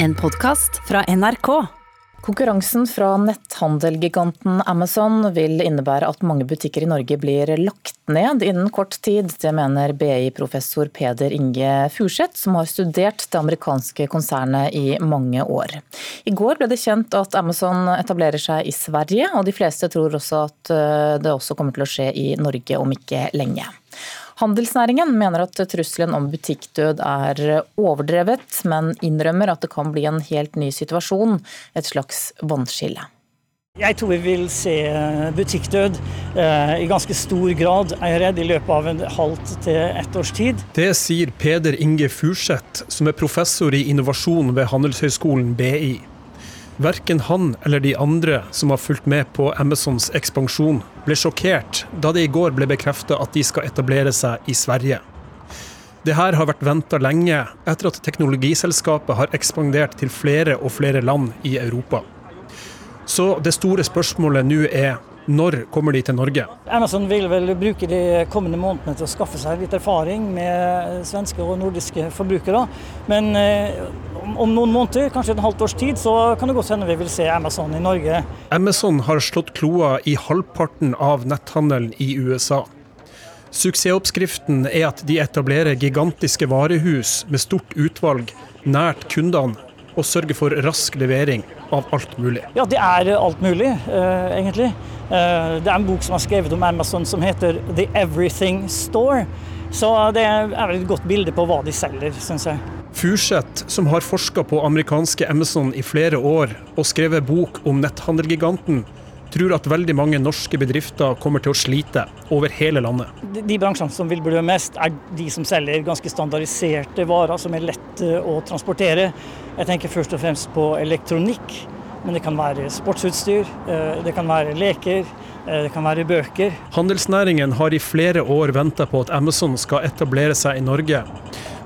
En podkast fra NRK. Konkurransen fra netthandelgiganten Amazon vil innebære at mange butikker i Norge blir lagt ned innen kort tid. Det mener BI-professor Peder Inge Furseth, som har studert det amerikanske konsernet i mange år. I går ble det kjent at Amazon etablerer seg i Sverige, og de fleste tror også at eh, det også kommer til å skje i Norge om ikke lenge. Handelsnæringen mener at trusselen om butikkdød er overdrevet, men innrømmer at det kan bli en helt ny situasjon, et slags vannskille. Jeg tror vi vil se butikkdød eh, i ganske stor grad, er jeg redd, i løpet av en halvt til ett års tid. Det sier Peder Inge Furseth, som er professor i innovasjon ved Handelshøyskolen BI. Verken han eller de andre som har fulgt med på Amazons ekspansjon, ble sjokkert da det i går ble bekreftet at de skal etablere seg i Sverige. Det her har vært venta lenge, etter at teknologiselskapet har ekspandert til flere og flere land i Europa. Så det store spørsmålet nå er når kommer de til Norge? Amazon vil vel bruke de kommende månedene til å skaffe seg litt erfaring med svenske og nordiske forbrukere. Men eh, om noen måneder, kanskje et halvt års tid, så kan det godt hende vi vil se Amazon i Norge. Amazon har slått kloa i halvparten av netthandelen i USA. Suksessoppskriften er at de etablerer gigantiske varehus med stort utvalg nært kundene, og sørger for rask levering av alt mulig. Ja, det er alt mulig, uh, egentlig. Uh, det er en bok som er skrevet om Amazon som heter The Everything Store. Så det er et godt bilde på hva de selger, syns jeg. Furseth, som har forska på amerikanske Amazon i flere år og skrevet bok om netthandelgiganten, tror at veldig mange norske bedrifter kommer til å slite over hele landet. De, bransjene som vil blø mest, er de som selger ganske standardiserte varer som er lett å transportere. Jeg tenker først og fremst på elektronikk, men det kan være sportsutstyr, eh, det kan være leker, eh, det kan være bøker. Handelsnæringen har i flere år venta på at Amazon skal etablere seg i Norge.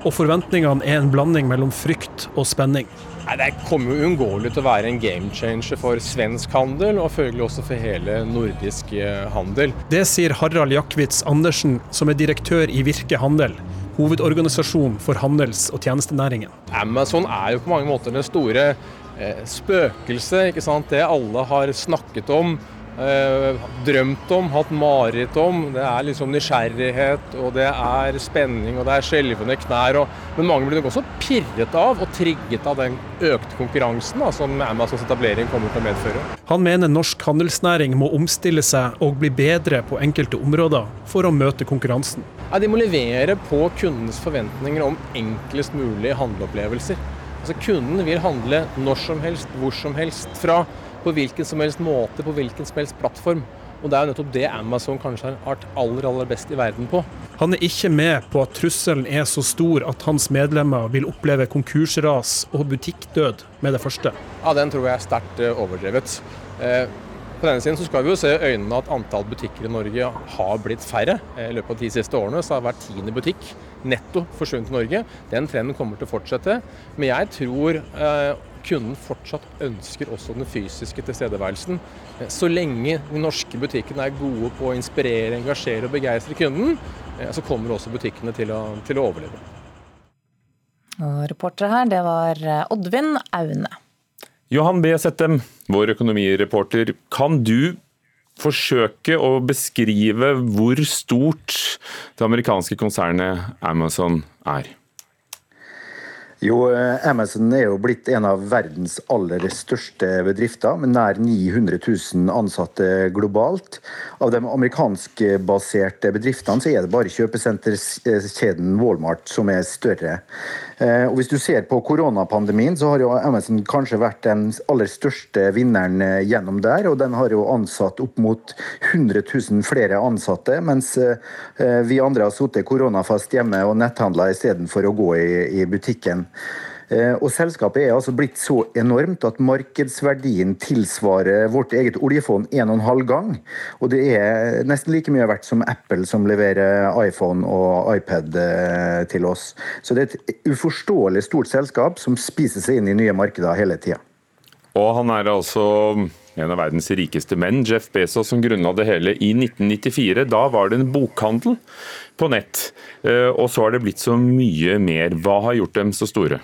Og forventningene er en blanding mellom frykt og spenning. Nei, Det kommer jo uunngåelig til å være en game changer for svensk handel, og følgelig også for hele nordisk eh, handel. Det sier Harald Jakvitz Andersen, som er direktør i Virke Handel hovedorganisasjon for handels- og tjenestenæringen. Amazon er jo på mange måter det store eh, spøkelset, ikke sant? det alle har snakket om. Eh, drømt om, hatt mareritt om. Det er liksom nysgjerrighet, og det er spenning, og det er skjelvende knær. Og, men mange blir nok også pirret av og trigget av den økte konkurransen da, som Amazons etablering kommer til å medføre. Han mener norsk handelsnæring må omstille seg og bli bedre på enkelte områder for å møte konkurransen. Ja, de må levere på kundens forventninger om enklest mulig handleopplevelser. Altså Kunden vil handle når som helst, hvor som helst fra på hvilken som helst måte, på hvilken som helst plattform. Og Det er jo nettopp det Amazon kanskje har vært aller aller best i verden på. Han er ikke med på at trusselen er så stor at hans medlemmer vil oppleve konkursras og butikkdød med det første. Ja, Den tror jeg er sterkt eh, overdrevet. Eh, på denne siden så skal vi jo se i øynene at antall butikker i Norge har blitt færre. Eh, I løpet av de siste årene så har hver tiende butikk netto forsvunnet i Norge. Den trenden kommer til å fortsette. Men jeg tror kunden fortsatt ønsker også den fysiske tilstedeværelsen. Så lenge de norske butikkene er gode på å inspirere, engasjere og begeistre kunden, eh, så kommer også butikkene til å, til å overleve. Og reportere her, det var eh, Oddvin Aune. Johan B. Settem, vår økonomireporter. Kan du forsøke å beskrive hvor stort det amerikanske konsernet Amazon er? Jo, eh, Amazon er jo blitt en av verdens aller største bedrifter, med nær 900 000 ansatte globalt. Av de amerikanskbaserte bedriftene så er det bare kjøpesenterkjeden Walmart som er større. Eh, og Hvis du ser på koronapandemien, så har jo Amazon kanskje vært den aller største vinneren eh, gjennom der. Og den har jo ansatt opp mot 100 000 flere ansatte, mens vi andre har sittet koronafast hjemme og netthandla istedenfor å gå i, i butikken. Eh, og Selskapet er altså blitt så enormt at markedsverdien tilsvarer vårt eget oljefond 1,5 gang. Og det er nesten like mye verdt som Apple, som leverer iPhone og iPad eh, til oss. Så det er et uforståelig stort selskap som spiser seg inn i nye markeder hele tida. Og han er altså en av verdens rikeste menn, Jeff Bezos, som grunnla det hele i 1994. Da var det en bokhandel på nett, eh, og så har det blitt så mye mer. Hva har gjort dem så store?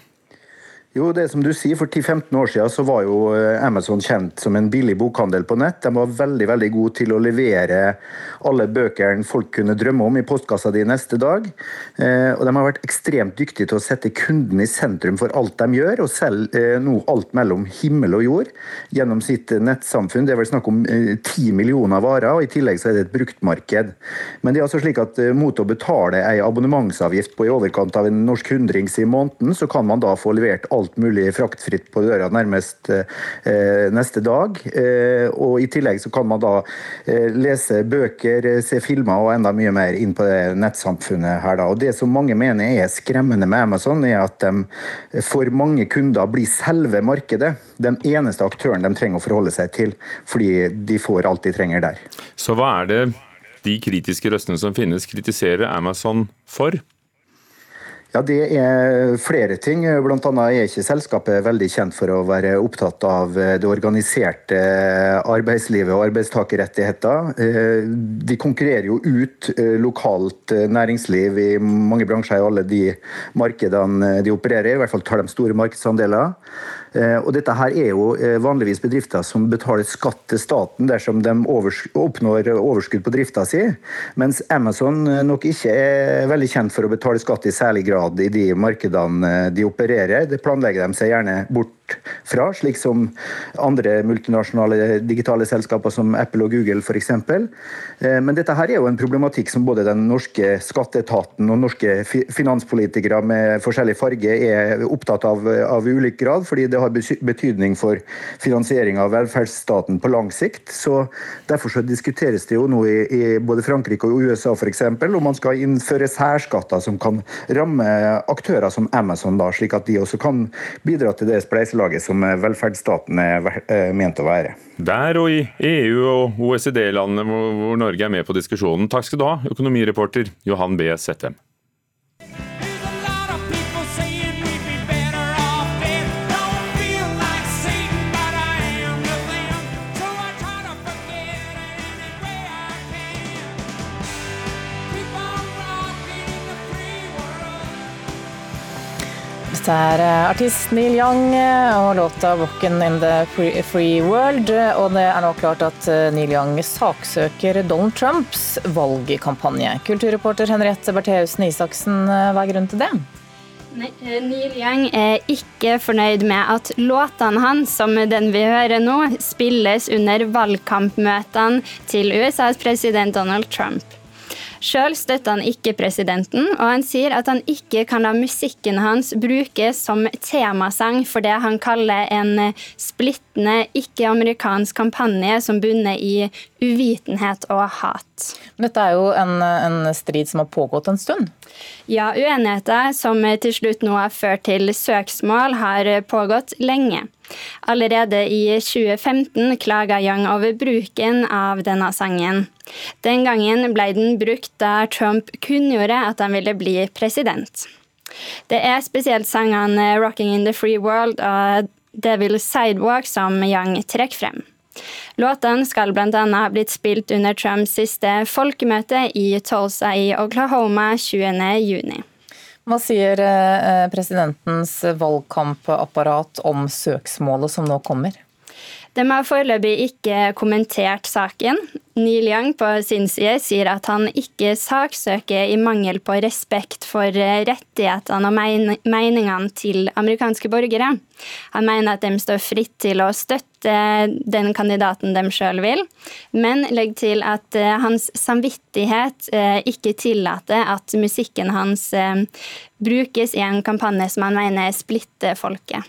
Jo, det som du sier, For 10-15 år siden så var jo eh, Amazon kjent som en billig bokhandel på nett. De var veldig veldig gode til å levere alle bøkene folk kunne drømme om i postkassa di neste dag. Eh, og de har vært ekstremt dyktige til å sette kunden i sentrum for alt de gjør, og selv eh, nå alt mellom himmel og jord gjennom sitt nettsamfunn. Det er vel snakk om ti millioner varer, og i tillegg så er det et bruktmarked. Men det er altså slik at mot å betale ei abonnementsavgift på i overkant av en norsk hundrings i måneden, så kan man da få levert alt alt mulig fraktfritt på døra nærmest eh, neste dag. Eh, og I tillegg så kan man da eh, lese bøker, se filmer og enda mye mer inn på det nettsamfunnet her. da. Og Det som mange mener er skremmende med Amazon, er at de for mange kunder blir selve markedet. Den eneste aktøren de trenger å forholde seg til, fordi de får alt de trenger der. Så hva er det de kritiske røstene som finnes, kritiserer Amazon for? Ja, Det er flere ting. Blant annet er ikke selskapet veldig kjent for å være opptatt av det organiserte arbeidslivet og arbeidstakerrettigheter. De konkurrerer jo ut lokalt næringsliv i mange bransjer i alle de markedene de opererer i. I hvert fall tar de store markedsandeler. Eh, og dette her er jo eh, vanligvis bedrifter som betaler skatt til staten dersom de oppnår overskudd på drifta si, mens Amazon eh, nok ikke er veldig kjent for å betale skatt i særlig grad i de markedene de opererer. Det planlegger de seg gjerne bort fra, slik som andre multinasjonale digitale selskaper som Apple og Google f.eks. Eh, men dette her er jo en problematikk som både den norske skatteetaten og norske finanspolitikere med forskjellig farge er opptatt av av ulik grad, fordi det har betydning for finansiering av velferdsstaten på lang sikt. Så Derfor så diskuteres det jo nå i, i både Frankrike og USA f.eks. om man skal innføre særskatter som kan ramme aktører som Amazon, da, slik at de også kan bidra til det spleiselaget som velferdsstaten er eh, ment å være. Der og i EU og OECD-landene hvor Norge er med på diskusjonen. Takk skal du ha, økonomireporter Johan B. Settem. Det er eh, artist Neil Young eh, og låta 'Walkin' in the Free World'. Og det er nå klart at eh, Neil Young saksøker Donald Trumps valgkampanje. Kulturreporter Henriette Bertheussen Isaksen, hva er grunnen til det? Neil Young er ikke fornøyd med at låtene hans, som den vi hører nå, spilles under valgkampmøtene til USAs president Donald Trump. Sjøl støtter han ikke presidenten, og han sier at han ikke kan la musikken hans brukes som temasang for det han kaller en splittende ikke-amerikansk kampanje som bunner i uvitenhet og hat. Dette er jo en, en strid som har pågått en stund? Ja, uenigheter som til slutt nå har ført til søksmål, har pågått lenge. Allerede i 2015 klaga Young over bruken av denne sangen. Den gangen ble den brukt da Trump kunngjorde at han ville bli president. Det er spesielt sangene 'Rocking in the Free World' og 'Devil's Sidewalk' som Young trekker frem. Låtene skal bl.a. ha blitt spilt under Trumps siste folkemøte i Tulsa i Oklahoma 20.6. Hva sier eh, presidentens valgkampapparat om søksmålet som nå kommer? De har foreløpig ikke kommentert saken. Neil Young på sin side sier at han ikke saksøker i mangel på respekt for eh, rettighetene og meningene til amerikanske borgere. Han mener at de står fritt til å støtte den kandidaten de sjøl vil, men legger til at eh, hans samvittighet eh, ikke tillater at musikken hans brukes i en kampanje som han mener splitter folket.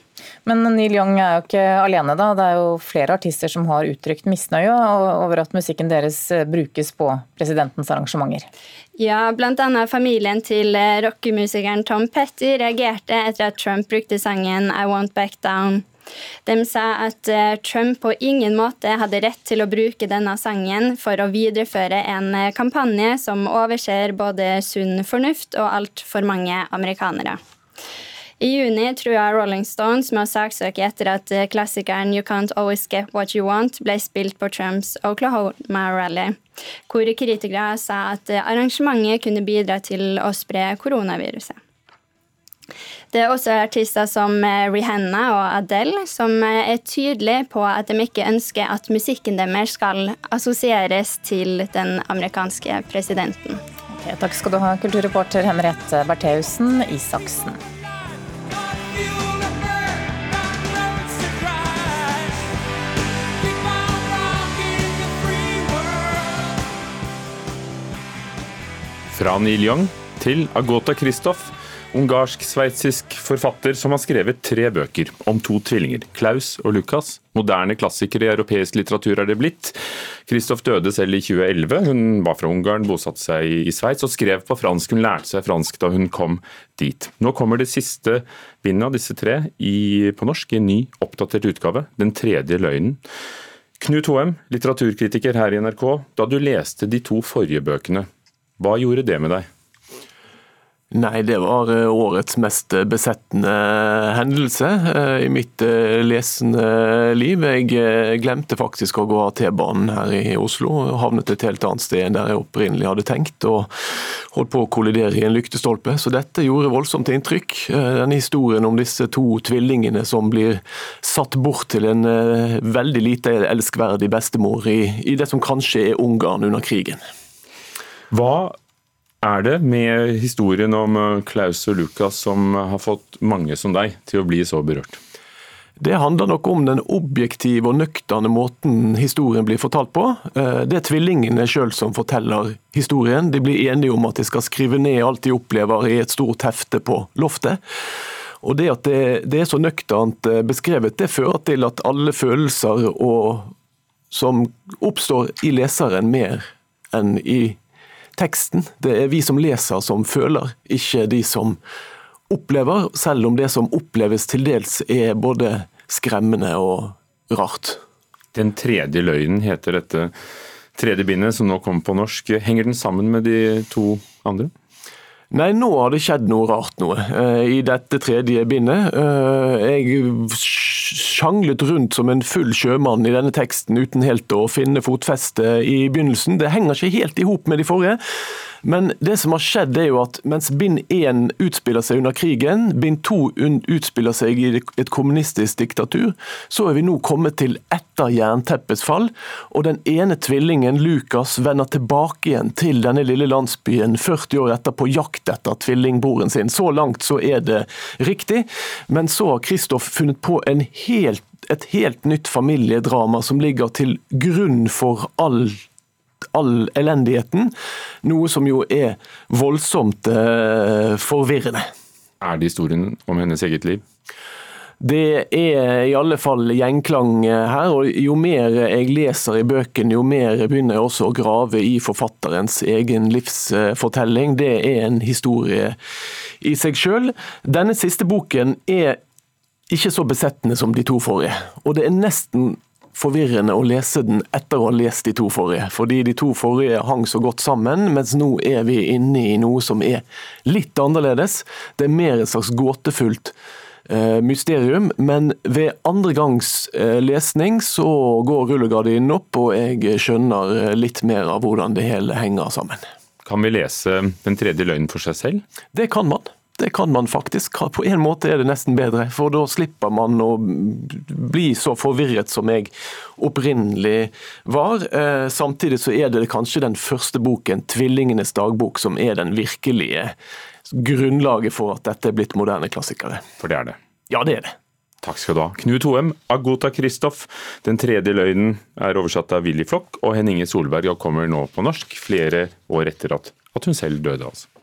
Men Neil Young er jo ikke alene, da. Det er jo flere artister som har uttrykt misnøye over at musikken deres deres eh, brukes på presidentens arrangementer? Ja, bl.a. familien til eh, rockemusikeren Tom Petty reagerte etter at Trump brukte sangen I Won't Back Down. De sa at eh, Trump på ingen måte hadde rett til å bruke denne sangen for å videreføre en kampanje som overser både sunn fornuft og altfor mange amerikanere. I juni trua Rolling Stones med å saksøke etter at eh, klassikeren You Can't Always Get What You Want ble spilt på Trumps Oklahoma Rally, hvor kritikere sa at eh, arrangementet kunne bidra til å spre koronaviruset. Det er også artister som eh, Rihanna og Adele som er tydelige på at de ikke ønsker at musikken deres skal assosieres til den amerikanske presidenten. Okay, takk skal du ha, kulturreporter Henriette Bertheussen Isaksen. Fra Neil Young til Agota Kristoff, ungarsk-sveitsisk forfatter som har skrevet tre bøker om to tvillinger, Klaus og Lukas. Moderne klassikere i europeisk litteratur er det blitt. Kristoff døde selv i 2011. Hun var fra Ungarn, bosatte seg i Sveits og skrev på fransk. Hun lærte seg fransk da hun kom dit. Nå kommer det siste bindet av disse tre i, på norsk i en ny, oppdatert utgave, Den tredje løgnen. Knut Hoem, litteraturkritiker her i NRK. Da du leste de to forrige bøkene, hva gjorde det med deg? Nei, det var eh, årets mest besettende hendelse eh, i mitt eh, lesende liv. Jeg glemte faktisk å gå av T-banen her i Oslo. Havnet et helt annet sted enn der jeg opprinnelig hadde tenkt, og holdt på å kollidere i en lyktestolpe. Så dette gjorde voldsomt inntrykk. Denne historien om disse to tvillingene som blir satt bort til en veldig lite elskverdig bestemor i, i det som kanskje er Ungarn under krigen. Hva er det med historien om eh, Klaus og Lukas som har fått mange som deg til å bli så berørt? Det handler nok om den objektive og nøkterne måten historien blir fortalt på. Eh, det er tvillingene sjøl som forteller historien. De blir enige om at de skal skrive ned alt de opplever i et stort hefte på loftet. Og Det at det, er så nøkternt eh, beskrevet, det fører til at alle følelser og, som oppstår i leseren mer enn i teksten. Det er vi som leser som føler, ikke de som opplever, selv om det som oppleves til dels er både skremmende og rart. Den tredje løgnen heter dette tredje bindet, som nå kommer på norsk. Henger den sammen med de to andre? Nei, nå har det skjedd noe rart noe uh, i dette tredje bindet. Uh, jeg sjanglet rundt som en full sjømann i denne teksten uten helt å finne fotfeste i begynnelsen. Det henger ikke helt i hop med de forrige. Men det som har skjedd er jo at mens bind én utspiller seg under krigen, bind to utspiller seg i et kommunistisk diktatur, så er vi nå kommet til etter jernteppets fall. Og den ene tvillingen, Lukas, vender tilbake igjen til denne lille landsbyen 40 år etter på jakt etter tvillingbroren sin. Så langt så er det riktig. Men så har Kristoff funnet på en helt et helt nytt familiedrama som ligger til grunn for all all elendigheten. Noe som jo er voldsomt eh, forvirrende. Er det historien om hennes eget liv? Det er i alle fall gjenklang her, og jo mer jeg leser i bøken, jo mer begynner jeg også å grave i forfatterens egen livsfortelling. Det er en historie i seg sjøl. Denne siste boken er ikke så besettende som de to forrige, og det er nesten forvirrende å lese den etter å ha lest de to forrige. Fordi de to forrige hang så godt sammen, mens nå er vi inne i noe som er litt annerledes. Det er mer et slags gåtefullt eh, mysterium, men ved andre gangs eh, lesning så går rullegardinen opp, og jeg skjønner eh, litt mer av hvordan det hele henger sammen. Kan vi lese Den tredje løgnen for seg selv? Det kan man. Det kan man faktisk. På en måte er det nesten bedre, for da slipper man å bli så forvirret som jeg opprinnelig var. Eh, samtidig så er det kanskje den første boken, 'Tvillingenes dagbok', som er den virkelige grunnlaget for at dette er blitt moderne klassikere. For det er det? Ja, det er det. Takk skal du ha. Knut Hoem, Agota Kristoff. Den tredje løgnen er oversatt av Willy Flokk, og Henninge Solberg kommer nå på norsk flere år etter at, at hun selv døde. altså.